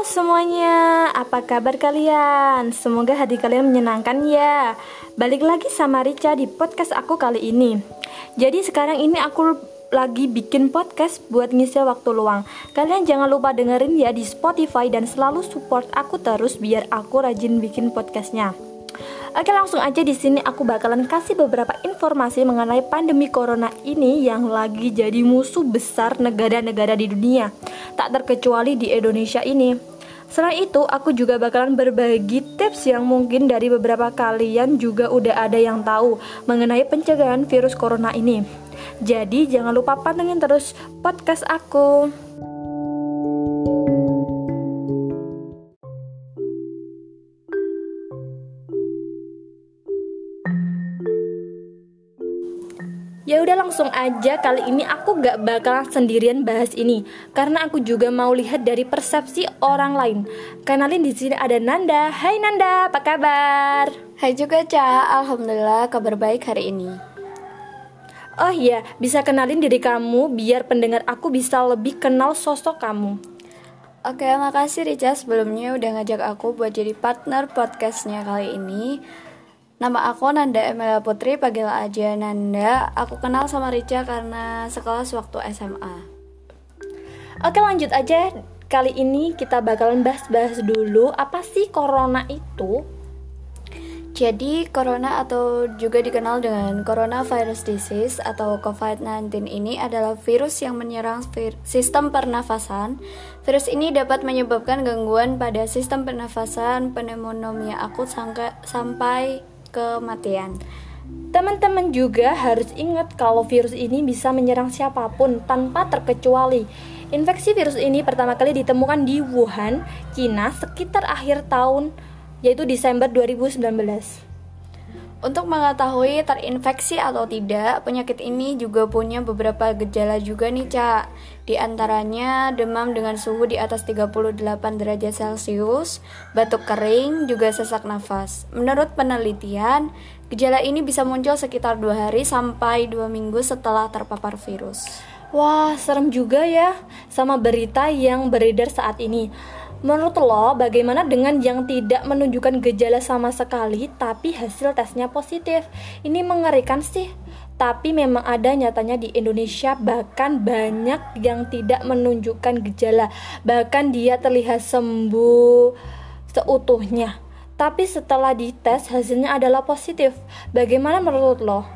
Semuanya, apa kabar kalian? Semoga hati kalian menyenangkan ya. Balik lagi sama Rica di podcast aku kali ini. Jadi sekarang ini aku lagi bikin podcast buat ngisi waktu luang. Kalian jangan lupa dengerin ya di Spotify dan selalu support aku terus biar aku rajin bikin podcastnya. Oke langsung aja di sini aku bakalan kasih beberapa informasi mengenai pandemi corona ini yang lagi jadi musuh besar negara-negara di dunia, tak terkecuali di Indonesia ini. Selain itu, aku juga bakalan berbagi tips yang mungkin dari beberapa kalian juga udah ada yang tahu mengenai pencegahan virus corona ini. Jadi jangan lupa pantengin terus podcast aku. Langsung aja kali ini aku gak bakalan sendirian bahas ini karena aku juga mau lihat dari persepsi orang lain. Kenalin di sini ada Nanda. Hai Nanda, apa kabar? Hai juga Ca, Alhamdulillah kabar baik hari ini. Oh iya, bisa kenalin diri kamu biar pendengar aku bisa lebih kenal sosok kamu. Oke, makasih Rica sebelumnya udah ngajak aku buat jadi partner podcastnya kali ini. Nama aku Nanda Emilia Putri, panggil aja Nanda. Aku kenal sama Rica karena sekelas waktu SMA. Oke lanjut aja. Kali ini kita bakalan bahas-bahas dulu apa sih corona itu. Jadi, corona atau juga dikenal dengan coronavirus disease atau COVID-19 ini adalah virus yang menyerang sistem pernafasan. Virus ini dapat menyebabkan gangguan pada sistem pernafasan, pneumonia akut sampai kematian. Teman-teman juga harus ingat kalau virus ini bisa menyerang siapa pun tanpa terkecuali. Infeksi virus ini pertama kali ditemukan di Wuhan, Cina sekitar akhir tahun yaitu Desember 2019. Untuk mengetahui terinfeksi atau tidak, penyakit ini juga punya beberapa gejala juga nih, Cak. Di antaranya demam dengan suhu di atas 38 derajat Celcius, batuk kering, juga sesak nafas. Menurut penelitian, gejala ini bisa muncul sekitar dua hari sampai dua minggu setelah terpapar virus. Wah, serem juga ya sama berita yang beredar saat ini. Menurut lo, bagaimana dengan yang tidak menunjukkan gejala sama sekali tapi hasil tesnya positif? Ini mengerikan sih. Tapi memang ada nyatanya di Indonesia bahkan banyak yang tidak menunjukkan gejala. Bahkan dia terlihat sembuh seutuhnya. Tapi setelah dites hasilnya adalah positif. Bagaimana menurut lo?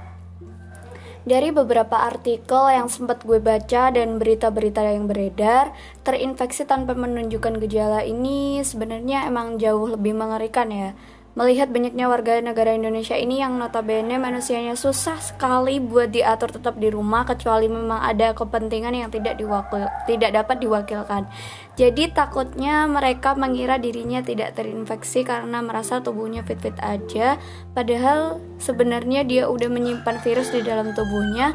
Dari beberapa artikel yang sempat gue baca dan berita-berita yang beredar, terinfeksi tanpa menunjukkan gejala ini sebenarnya emang jauh lebih mengerikan ya. Melihat banyaknya warga negara Indonesia ini yang notabene manusianya susah sekali buat diatur tetap di rumah kecuali memang ada kepentingan yang tidak diwakil tidak dapat diwakilkan. Jadi takutnya mereka mengira dirinya tidak terinfeksi karena merasa tubuhnya fit-fit aja padahal sebenarnya dia udah menyimpan virus di dalam tubuhnya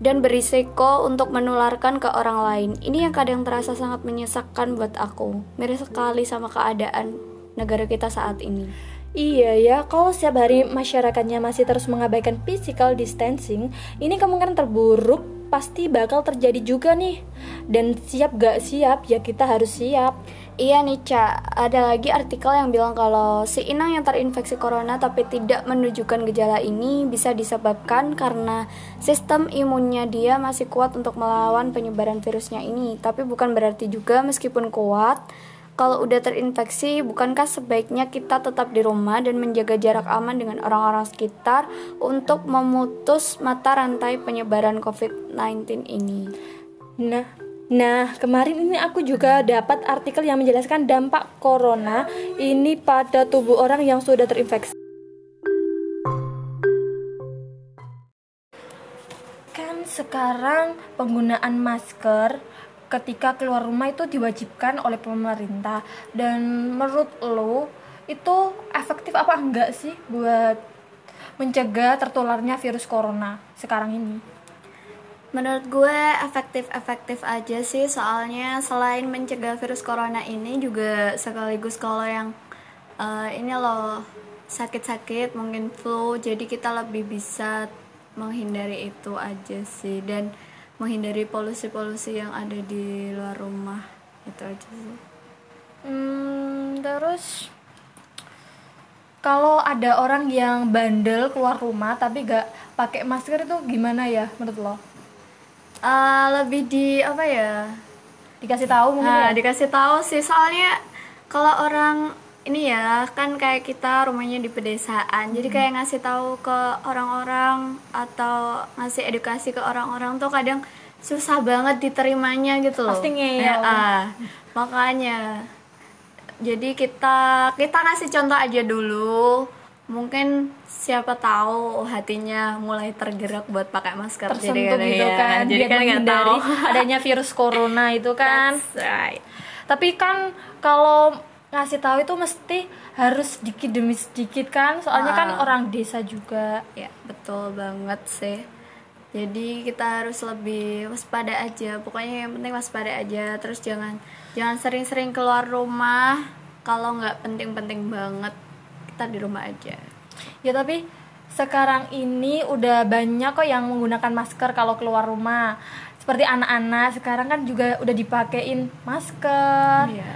dan berisiko untuk menularkan ke orang lain. Ini yang kadang terasa sangat menyesakkan buat aku. Miris sekali sama keadaan negara kita saat ini. Iya ya, kalau setiap hari masyarakatnya masih terus mengabaikan physical distancing, ini kemungkinan terburuk pasti bakal terjadi juga nih. Dan siap gak siap, ya kita harus siap. Iya nih Ca, ada lagi artikel yang bilang kalau si inang yang terinfeksi corona tapi tidak menunjukkan gejala ini bisa disebabkan karena sistem imunnya dia masih kuat untuk melawan penyebaran virusnya ini. Tapi bukan berarti juga meskipun kuat, kalau udah terinfeksi, bukankah sebaiknya kita tetap di rumah dan menjaga jarak aman dengan orang-orang sekitar untuk memutus mata rantai penyebaran COVID-19 ini? Nah, Nah, kemarin ini aku juga dapat artikel yang menjelaskan dampak corona ini pada tubuh orang yang sudah terinfeksi. Kan sekarang penggunaan masker ketika keluar rumah itu diwajibkan oleh pemerintah dan menurut lo itu efektif apa enggak sih buat mencegah tertularnya virus corona sekarang ini? Menurut gue efektif-efektif aja sih soalnya selain mencegah virus corona ini juga sekaligus kalau yang uh, ini loh sakit-sakit mungkin flu jadi kita lebih bisa menghindari itu aja sih dan menghindari polusi-polusi yang ada di luar rumah itu aja sih Hmm, terus kalau ada orang yang bandel keluar rumah tapi gak pakai masker itu gimana ya menurut lo? Uh, lebih di apa ya? Dikasih tahu mungkin Nah, ya? dikasih tahu sih soalnya kalau orang ini ya kan kayak kita rumahnya di pedesaan jadi Hmm. kayak ngasih tahu ke orang-orang atau ngasih edukasi ke orang-orang tuh kadang susah banget diterimanya gitu loh Pasti ngeyel. Ya, ah. makanya jadi kita kita ngasih contoh aja dulu mungkin siapa tahu hatinya mulai tergerak buat pakai masker tersentuh jadi gitu ya, kan jadi kan nggak tahu adanya virus corona itu kan That's right. tapi kan kalau ngasih tahu itu mesti harus sedikit demi sedikit kan soalnya kan Ah. orang desa juga Ya, betul banget sih. Jadi kita harus lebih waspada aja. Pokoknya yang penting waspada aja. Terus jangan jangan sering-sering keluar rumah kalau nggak penting-penting banget. Kita di rumah aja. ya tapi sekarang ini udah banyak kok yang menggunakan masker kalau keluar rumah seperti anak-anak sekarang kan juga udah dipakein masker Iya.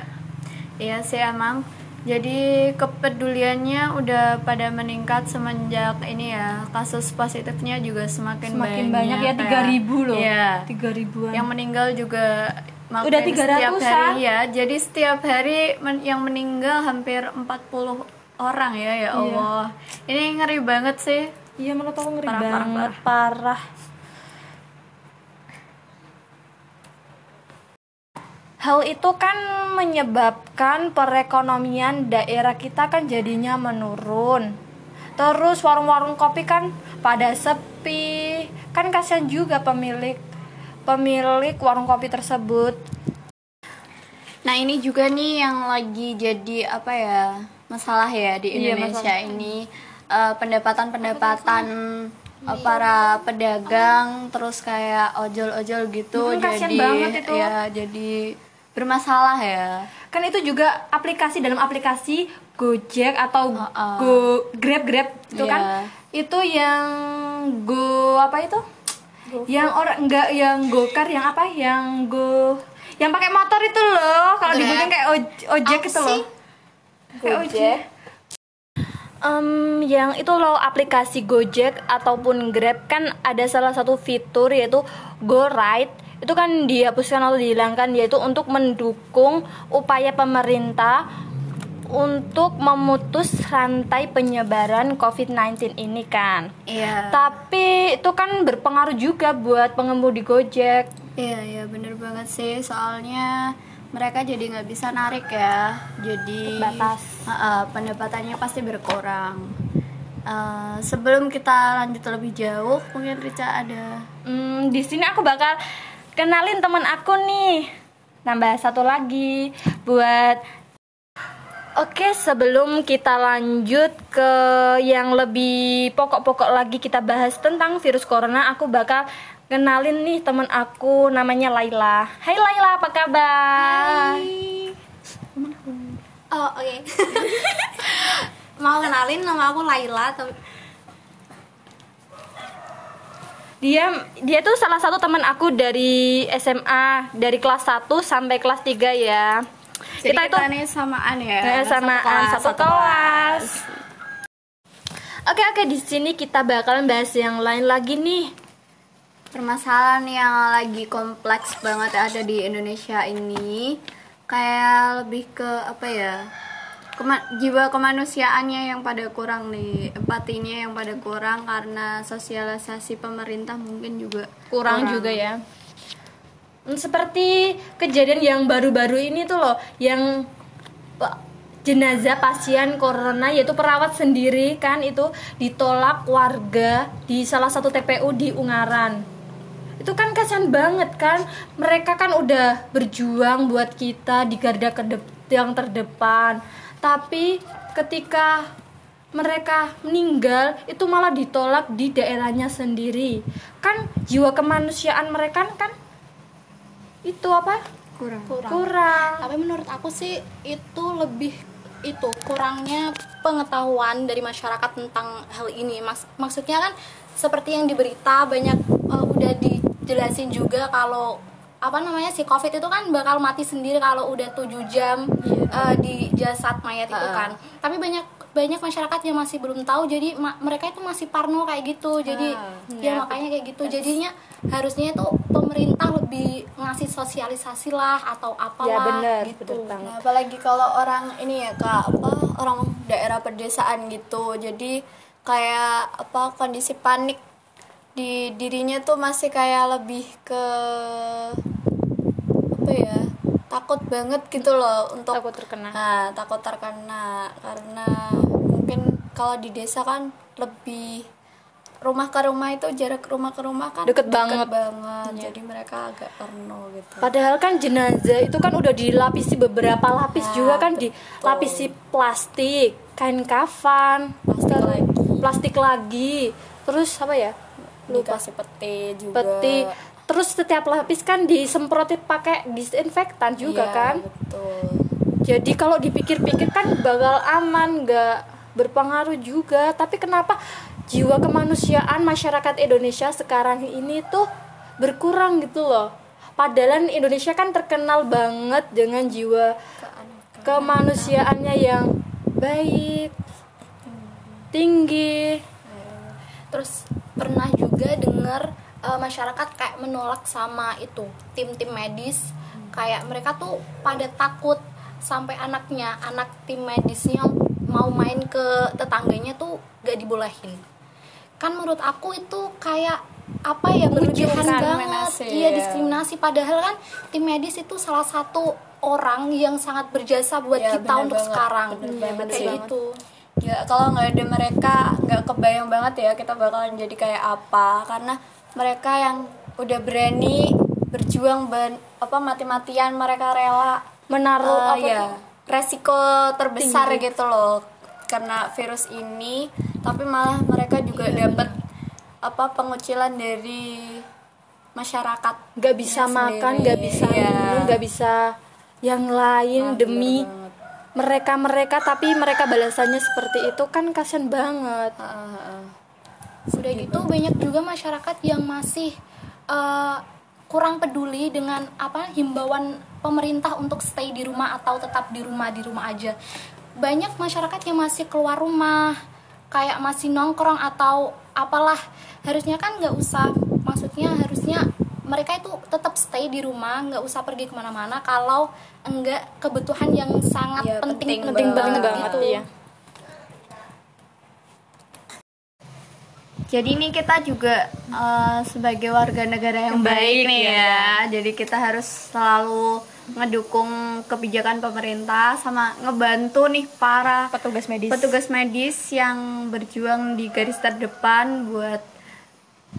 Iya sih emang. Jadi kepeduliannya udah pada meningkat semenjak ini ya kasus positifnya juga semakin, semakin banyak, ya kayak- 3000 loh. Iya. 3000-an yang meninggal juga makin Udah 300-an. hari. ya jadi setiap hari men- yang meninggal hampir 40 orang ya ya Iya. Allah. Ini ngeri banget sih. Iya menurut aku ngeri Parah, parah, banget. parah Hal itu kan menyebabkan perekonomian daerah kita kan jadinya menurun. Terus warung-warung kopi kan pada sepi. Kan kasihan juga pemilik pemilik warung kopi tersebut. nah ini juga nih yang lagi jadi apa ya masalah ya di Iya, Indonesia masalah. ini Eh, pendapatan-pendapatan eh, para pedagang terus kayak ojol-ojol gitu Hmm, jadi banget itu. ya jadi bermasalah ya Kan itu juga aplikasi dalam aplikasi Gojek atau Heeh. Go Grab Grab itu Iya. kan itu yang Go apa itu? Yang orang enggak yang Gokar yang apa? Yang Go yang pakai motor itu loh. Kalau Grab. dibikin kayak oj- ojek itu loh. Kayak ojek. Em, yang itu loh aplikasi Gojek ataupun Grab kan ada salah satu fitur yaitu Go Ride itu kan dihapuskan atau dihilangkan yaitu untuk mendukung upaya pemerintah untuk memutus rantai penyebaran COVID-19 ini kan. iya Tapi itu kan berpengaruh juga buat pengemudi Gojek. Iya iya bener banget sih soalnya mereka jadi nggak bisa narik ya jadi Terbatas. Heeh, pendapatannya pasti berkurang. Eh, sebelum kita lanjut lebih jauh mungkin Rica ada Hmm, di sini aku bakal kenalin teman aku nih. Nambah satu lagi buat Oke, sebelum kita lanjut ke yang lebih pokok-pokok lagi kita bahas tentang virus corona, aku bakal kenalin nih teman aku namanya Laila. Hai Laila, apa kabar? Oh oke. Mau kenalin nama aku Laila. Dia dia tuh salah satu teman aku dari SMA, dari kelas 1 sampai kelas 3 ya. Jadi kita itu nih samaan ya Eh, samaan satu, kelas. Oke oke di sini kita bakalan bahas yang lain lagi nih. permasalahan yang lagi kompleks banget ada di Indonesia ini kayak lebih ke apa ya kema- jiwa kemanusiaannya yang pada kurang nih empatinya yang pada kurang karena sosialisasi pemerintah mungkin juga Kurang, juga ya. Hmm, Seperti kejadian yang baru-baru ini tuh loh, yang jenazah pasien corona yaitu perawat sendiri kan itu ditolak warga di salah satu TPU di Ungaran. Itu kan kasihan banget kan. Mereka kan udah berjuang buat kita di garda kedep- yang terdepan. Tapi ketika mereka meninggal itu malah ditolak di daerahnya sendiri. Kan jiwa kemanusiaan mereka kan itu apa? kurang kurang. Kurang. Tapi menurut aku sih itu lebih itu kurangnya pengetahuan dari masyarakat tentang hal ini. Mas, maksudnya kan seperti yang di berita banyak eh, udah dijelasin juga kalau apa namanya si covid itu kan bakal mati sendiri kalau udah tujuh jam eh, di jasad mayat itu kan. Tapi banyak banyak masyarakat yang masih belum tahu jadi ma- mereka itu masih parno kayak gitu. Jadi ya makanya kayak gitu. Jadinya harusnya itu pemerintah lebih ngasih sosialisasi lah atau apalah Ya benar, gitu. benar banget. Nah, apalagi kalau orang ini ya kak apa orang daerah pedesaan gitu. Jadi kayak apa kondisi panik di dirinya tuh masih kayak lebih ke apa ya takut banget gitu loh untuk Takut terkena. nah takut terkena karena mungkin kalau di desa kan lebih rumah ke rumah itu jarak rumah ke rumah kan Deket banget. banget. jadi mereka agak perno gitu Padahal kan jenazah itu kan udah dilapisi beberapa lapis Nah, juga kan dilapisi plastik, kain kafan, Plastik ter- lagi. plastik lagi, terus apa ya? Lupa. dikasih peti juga Peti. Terus setiap lapis kan disemprotin pakai disinfektan juga Iya, kan. betul Jadi kalau dipikir-pikir kan bakal aman, nggak berpengaruh juga. Tapi kenapa jiwa kemanusiaan masyarakat Indonesia sekarang ini tuh berkurang gitu loh? Padahal Indonesia kan terkenal banget dengan jiwa kemanusiaannya yang baik, tinggi. terus pernah juga dengar eh, masyarakat kayak menolak sama itu tim-tim medis. Kayak mereka tuh pada takut sampai anaknya anak tim medisnya mau main ke tetangganya tuh gak dibolehin. Kan menurut aku itu kayak apa ya berlebihan banget. Iya ya. diskriminasi. Padahal kan tim medis itu salah satu orang yang sangat berjasa buat Ya, kita bener untuk banget, sekarang. bener banget kayak gitu ya kalau nggak ada mereka nggak kebayang banget ya kita bakalan jadi kayak apa. Karena mereka yang udah berani berjuang ben, apa mati-matian mereka rela Menaruh eh, apa ya resiko terbesar gitu loh. Karena virus ini tapi malah mereka juga dapat apa pengucilan dari masyarakat nggak bisa makan, nggak bisa Iya. minum, nggak bisa yang lain Nah, demi bener banget. Mereka-mereka tapi mereka balasannya seperti itu kan kasian banget. Heeh. Udah gitu banyak juga masyarakat yang masih eh, kurang peduli dengan apa himbauan pemerintah untuk stay di rumah atau tetap di rumah di rumah aja. Banyak masyarakat yang masih keluar rumah, kayak masih nongkrong atau apalah. Harusnya kan nggak usah, maksudnya harusnya mereka itu tetap stay di rumah, nggak usah pergi ke mana-mana kalau enggak kebutuhan yang sangat Iya, penting penting penting banget. banget, banget gitu. iya. Jadi ini kita juga eh, sebagai warga negara yang, Yang baik, baik, nih ya. ya. Jadi kita harus selalu ngedukung kebijakan pemerintah sama ngebantu nih para Petugas medis. petugas medis yang berjuang di garis terdepan buat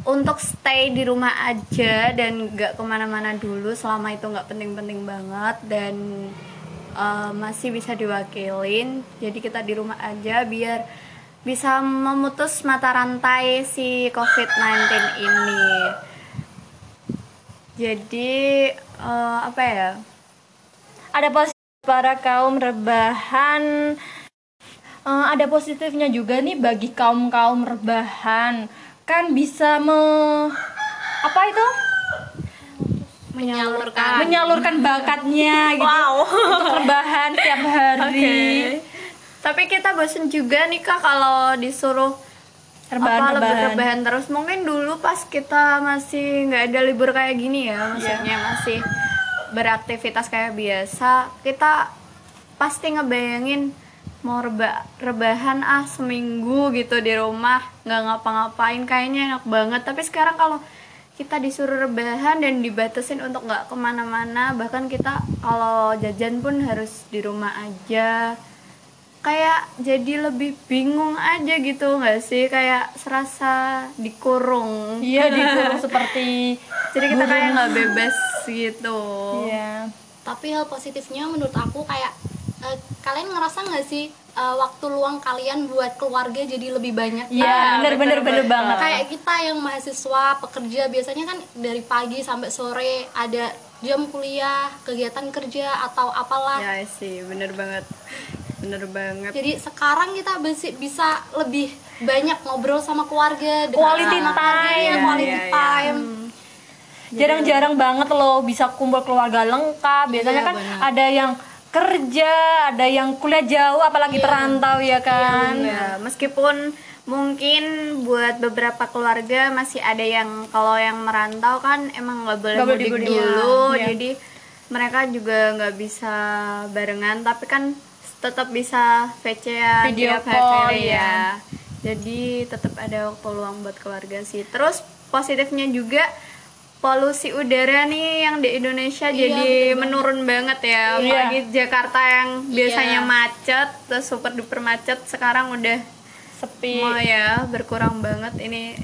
untuk stay di rumah aja dan nggak ke mana-mana dulu selama itu nggak penting-penting banget dan eh, masih bisa diwakilin. Jadi kita di rumah aja biar bisa memutus mata rantai si COVID-19 ini. Jadi eh, apa ya? Ada positif para kaum rebahan. Eh, ada positifnya juga nih bagi kaum kaum rebahan kan bisa me apa itu? Menyalurkan. Menyalurkan bakatnya gitu. Untuk rebahan tiap hari. Tapi kita bosen juga nih kak kalau disuruh Rebahan, apa lebih rebahan. rebahan terus. Mungkin dulu pas kita masih nggak ada libur kayak gini ya, maksudnya masih beraktivitas kayak biasa, kita pasti ngebayangin mau reba rebahan ah seminggu gitu di rumah nggak ngapa-ngapain kayaknya enak banget. Tapi sekarang kalau kita disuruh rebahan dan dibatasin untuk nggak ke mana-mana bahkan kita kalau jajan pun harus di rumah aja. Kayak jadi lebih bingung aja gitu nggak sih? Kayak serasa dikurung. Iya dikurung seperti jadi kita kayak nggak bebas gitu. Iya. Tapi hal positifnya menurut aku kayak eh, kalian ngerasa nggak sih eh, waktu luang kalian buat keluarga jadi lebih banyak? Iya bener bener bener banget. kayak kita yang mahasiswa pekerja biasanya kan dari pagi sampai sore ada jam kuliah kegiatan kerja atau apalah. Ya sih bener banget. Bener banget. Jadi sekarang kita bisa lebih banyak ngobrol sama keluarga Quality time. ya, Iya, quality iya, iya. time. Jarang-jarang banget loh bisa kumpul keluarga lengkap. Biasanya Iya, kan benar. ada yang kerja ada yang kuliah jauh apalagi perantau ya kan Ya, meskipun mungkin buat beberapa keluarga masih ada yang kalau yang merantau kan emang nggak boleh boleh mudik mudik, dulu, iya. jadi mereka juga nggak bisa barengan, tapi kan tetap bisa VC-an Video tiap call, ya. ya. Jadi tetap ada waktu luang buat keluarga sih. Terus positifnya juga polusi udara nih yang di Indonesia jadi menurun banget ya. Iya. Apalagi Jakarta yang biasanya macet, terus super duper macet, sekarang udah sepi. Oh ya, berkurang banget. Ini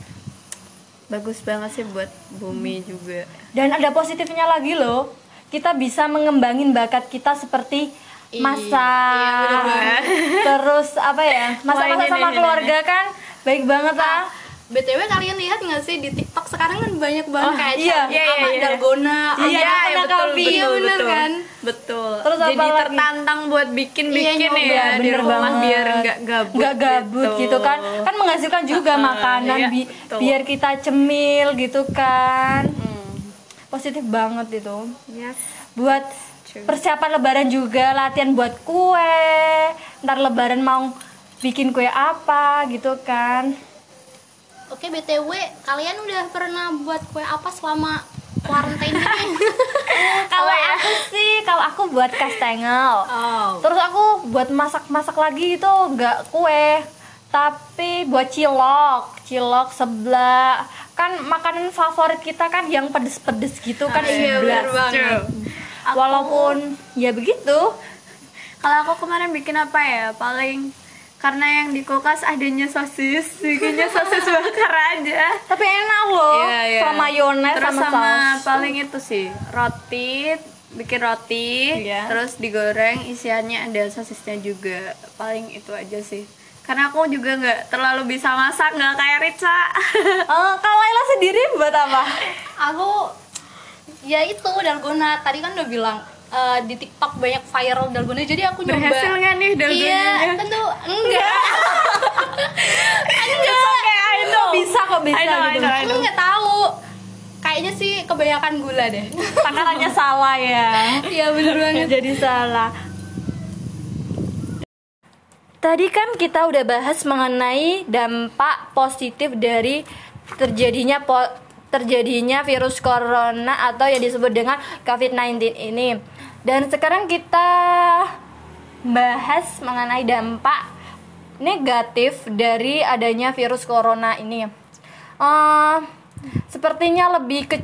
bagus banget sih buat bumi juga. dan ada positifnya lagi loh. Kita bisa mengembangin bakat kita seperti masak terus apa ya masak-masak ini, sama keluarga kan baik banget ah btw kalian lihat nggak sih di tiktok sekarang kan banyak banget Oh, kayak iya. Iya, iya, iya. dalgona Iya, apa- iya, betul, iya bener kan Betul. Terus Jadi apa lagi? tertantang buat bikin-bikin Iya, ya Ya, di bener rumah banget. biar nggak gabut. nggak gabut gitu. kan kan menghasilkan juga makanan iya, bi- betul. biar kita cemil gitu kan Hmm. positif banget itu Yes. buat persiapan lebaran juga latihan buat kue ntar lebaran mau bikin kue apa gitu kan oke btw kalian udah pernah buat kue apa selama quarantine? Ini kalau aku sih kalau aku buat kastengel Oh. terus aku buat masak-masak lagi itu nggak kue tapi buat cilok. Cilok seblak. Kan makanan favorit kita kan yang pedes-pedes gitu kan Iya, banget. walaupun ya begitu. Kalau aku kemarin bikin apa ya? Paling karena yang di kulkas adanya sosis, bikinnya sosis bakar aja. tapi enak loh Iya, iya. sama mayones terus sama, sama, saus paling itu sih roti bikin roti Iya. terus digoreng isiannya ada sosisnya juga paling itu aja sih karena aku juga nggak terlalu bisa masak nggak kayak Rica Eh, kalau Laila sendiri buat apa aku ya itu dalgona tadi kan udah bilang eh, di tiktok banyak viral dalgona jadi aku nyoba. Berhasil nggak nih iya dalgonanya tentu enggak. Kok bisa kok bisa I know, I gitu. know, I aku nggak tahu. Kayaknya sih kebanyakan gula deh. Takarannya salah ya. Iya bener banget. Jadi salah. Tadi kan kita udah bahas mengenai dampak positif dari terjadinya po- terjadinya virus corona atau yang disebut dengan COVID-19 ini. Dan sekarang kita bahas mengenai dampak negatif dari adanya virus corona ini. Eh, sepertinya lebih ke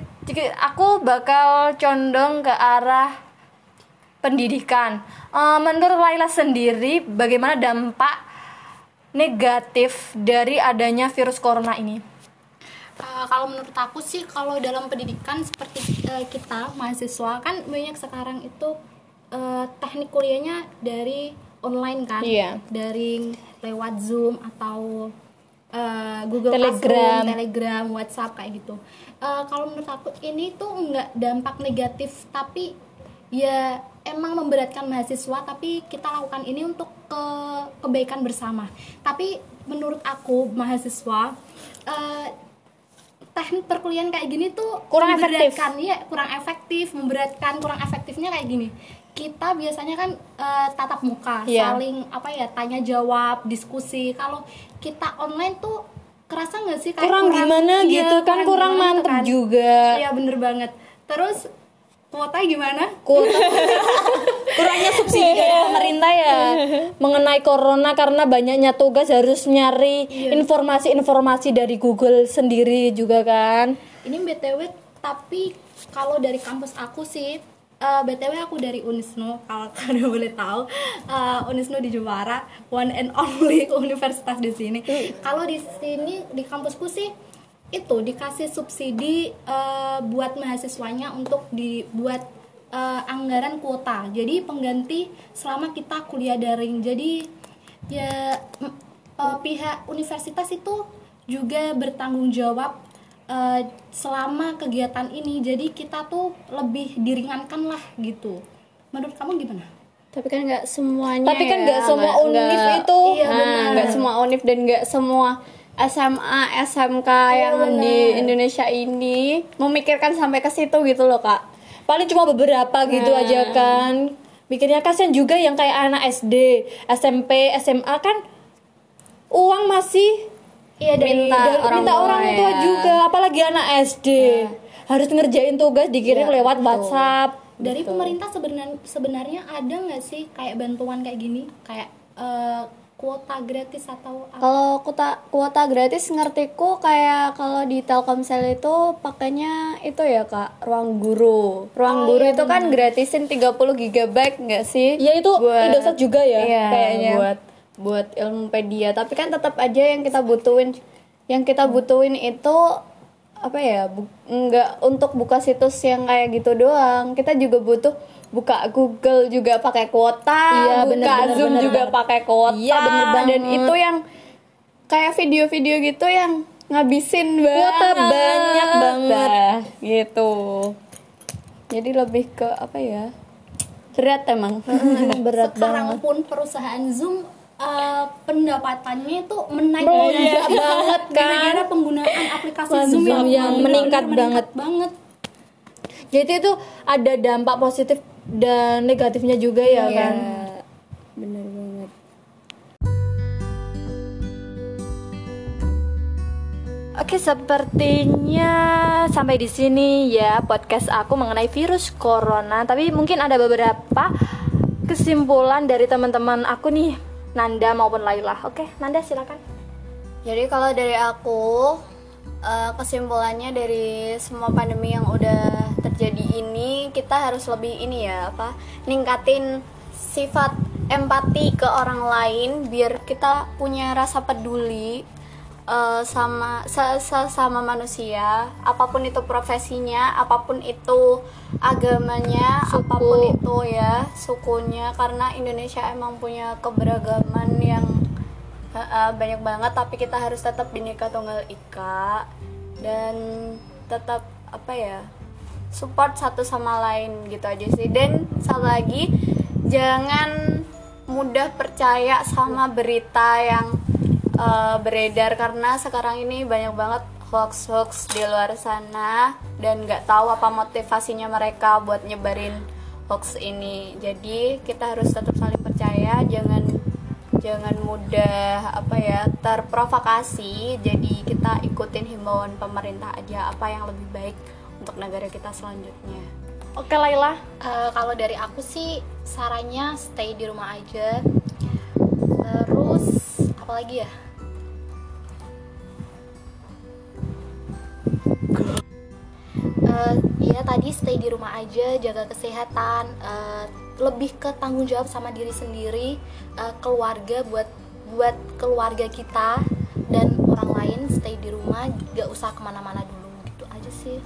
aku bakal condong ke arah pendidikan. Eh, menurut Laila sendiri, bagaimana dampak negatif dari adanya virus corona ini? Uh, kalau menurut aku sih kalau dalam pendidikan seperti uh, kita mahasiswa kan banyak sekarang itu uh, teknik kuliahnya dari online kan Iya. dari lewat zoom atau uh, Google Telegram. Classroom, Telegram, WhatsApp kayak gitu. Uh, kalau menurut aku ini tuh nggak dampak negatif tapi ya emang memberatkan mahasiswa tapi kita lakukan ini untuk ke kebaikan bersama. Tapi menurut aku mahasiswa uh, teknik perkuliahan kayak gini tuh Kurang efektif. iya kurang efektif memberatkan kurang efektifnya kayak gini kita biasanya kan eh, tatap muka Iya. saling apa ya tanya jawab diskusi kalau kita online tuh kerasa nggak sih kayak Kurang gimana iya, gitu kan, kurang gimana mantep kan. juga. iya bener banget terus kuota gimana? Kuota. Kurangnya subsidi dari pemerintah ya. Mengenai corona karena banyaknya tugas harus nyari informasi-informasi dari Google sendiri juga kan. ini btw tapi kalau dari kampus aku sih eh, btw aku dari Unisnu kalau kalian boleh tahu. Eh, Unisnu di Jepara one and only universitas di sini. Kalau di sini di kampusku sih itu dikasih subsidi eh, buat mahasiswanya untuk dibuat eh, anggaran kuota. Jadi pengganti selama kita kuliah daring. Jadi ya eh, pihak universitas itu juga bertanggung jawab eh, selama kegiatan ini. Jadi kita tuh lebih diringankan lah gitu. Menurut kamu gimana? Tapi kan nggak semuanya Tapi kan ya, nggak semua nggak- univ nggak- itu. Iya, nah, nggak semua univ dan nggak semua SMA, SMK yang di Indonesia ini memikirkan sampai ke situ gitu loh kak. paling cuma beberapa gitu Nah. aja kan mikirnya kasihan juga yang kayak anak SD SMP SMA kan uang masih Iya dari Minta dari- orang minta tua orang tua ya. juga apalagi anak SD harus ngerjain tugas dikirim Ya, lewat betul. WhatsApp dari pemerintah sebenarnya sebenarnya ada nggak sih kayak bantuan kayak gini kayak eh, kuota gratis atau apa? Kalau kuota kuota gratis ngertiku kayak kalau di Telkomsel itu pakainya itu ya kak ruang guru. Ruang guru itu kan gratisin 30 GB nggak sih? Ya, itu Indosat juga ya, Iya, kayaknya. buat buat ilmupedia. Tapi kan tetap aja yang kita butuhin yang kita butuhin itu apa ya? Bu- nggak untuk buka situs yang kayak gitu doang. Kita juga butuh buka Google juga pakai kuota, Iya, buka bener, bener, Zoom bener, juga pakai kuota. Iya, bener Dan banget. itu yang kayak video-video gitu yang ngabisin banget. Kuota banyak banget. Nah, gitu. Jadi lebih ke apa ya? Berat emang. berat sekarang banget pun perusahaan Zoom eh, pendapatannya itu menaik Melonjak banget kan. gara-gara penggunaan aplikasi Zoom Zoom yang, yang meningkat banget. banget jadi itu ada dampak positif dan negatifnya juga ya kan Bener banget. Oke, sepertinya sampai di sini ya podcast aku mengenai virus corona. Tapi mungkin ada beberapa kesimpulan dari teman-teman aku nih, Nanda maupun Laila. Oke, Nanda silakan. Jadi kalau dari aku eh, kesimpulannya dari semua pandemi yang udah terjadi ini kita harus lebih ini ya apa ningkatin sifat empati ke orang lain biar kita punya rasa peduli eh, sama se- sesama manusia apa pun itu profesinya apa pun itu agamanya Suku. apa pun itu ya sukunya karena Indonesia emang punya keberagaman yang Ha-ha, banyak banget tapi kita harus tetap bineka tunggal ika dan tetap apa ya support satu sama lain gitu aja sih dan satu lagi jangan mudah percaya sama berita yang eh, beredar karena sekarang ini banyak banget hoax hoax di luar sana dan nggak tahu apa motivasinya mereka buat nyebarin hoax ini. Jadi kita harus tetap saling percaya jangan jangan mudah apa ya terprovokasi. Jadi kita ikutin himbauan pemerintah aja apa yang lebih baik untuk negara kita selanjutnya. Oke, Laila. Eh, kalau dari aku sih sarannya stay di rumah aja. Terus apa lagi ya Eh, ya tadi stay di rumah aja jaga kesehatan eh, lebih ke tanggung jawab sama diri sendiri eh, keluarga buat buat keluarga kita dan orang lain stay di rumah gak usah ke mana-mana dulu gitu aja sih.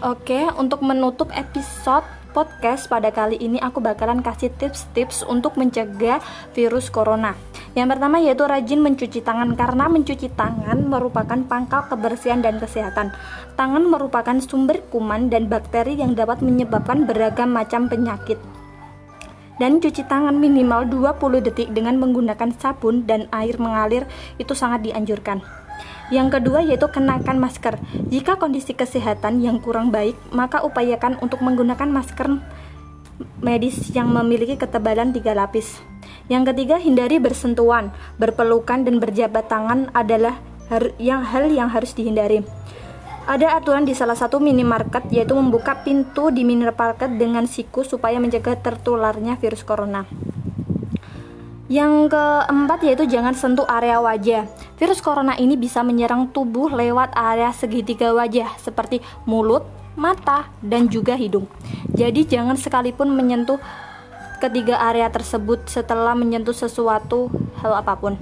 Oke, untuk menutup episode podcast pada kali ini aku bakalan kasih tips-tips untuk mencegah virus corona. Yang pertama yaitu rajin mencuci tangan karena mencuci tangan merupakan pangkal kebersihan dan kesehatan. Tangan merupakan sumber kuman dan bakteri yang dapat menyebabkan beragam macam penyakit. Dan cuci tangan minimal 20 detik dengan menggunakan sabun dan air mengalir itu sangat dianjurkan. Yang kedua yaitu kenakan masker. Jika kondisi kesehatan yang kurang baik, maka upayakan untuk menggunakan masker medis yang memiliki ketebalan tiga lapis. Yang ketiga, hindari bersentuhan, berpelukan dan berjabat tangan adalah yang hal yang harus dihindari. Ada aturan di salah satu minimarket yaitu membuka pintu di minimarket dengan siku supaya mencegah tertularnya virus corona. Yang keempat yaitu jangan sentuh area wajah. Virus corona ini bisa menyerang tubuh lewat area segitiga wajah seperti mulut, mata, dan juga hidung. Jadi jangan sekalipun menyentuh ketiga area tersebut setelah menyentuh sesuatu hal apa pun.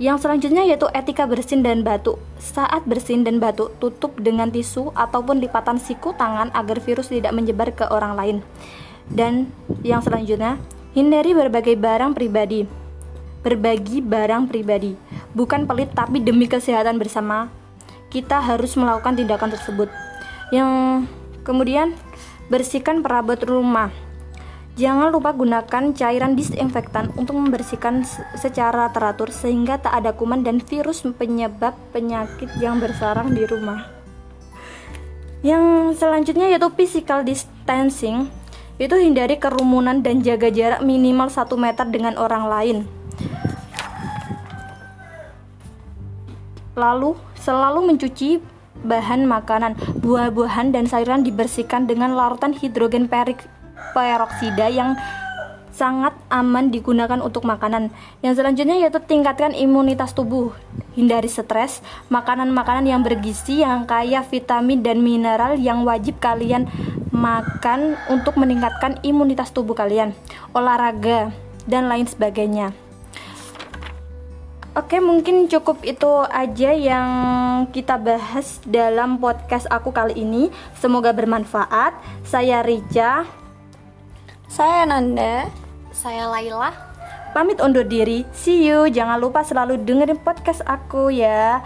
Yang selanjutnya yaitu etika bersin dan batuk. Saat bersin dan batuk, tutup dengan tisu ataupun lipatan siku tangan agar virus tidak menyebar ke orang lain. Dan yang selanjutnya, hindari berbagai barang pribadi. Berbagi barang pribadi, bukan pelit tapi demi kesehatan bersama. Kita harus melakukan tindakan tersebut. Yang kemudian bersihkan perabot rumah. Jangan lupa gunakan cairan disinfektan untuk membersihkan secara teratur sehingga tak ada kuman dan virus penyebab penyakit yang bersarang di rumah. Yang selanjutnya yaitu physical distancing, itu hindari kerumunan dan jaga jarak minimal 1 meter dengan orang lain. Lalu, selalu mencuci bahan makanan, buah-buahan dan sayuran dibersihkan dengan larutan hidrogen peroksida yang sangat aman digunakan untuk makanan. Yang selanjutnya yaitu tingkatkan imunitas tubuh. Hindari stres, makanan-makanan yang bergizi yang kaya vitamin dan mineral yang wajib kalian makan untuk meningkatkan imunitas tubuh kalian. Olahraga dan lain sebagainya. Oke, mungkin cukup itu aja yang kita bahas dalam podcast aku kali ini. Semoga bermanfaat. Saya Rica. Saya Nanda. Saya Laila. Pamit undur diri. See you. Jangan lupa selalu dengerin podcast aku ya.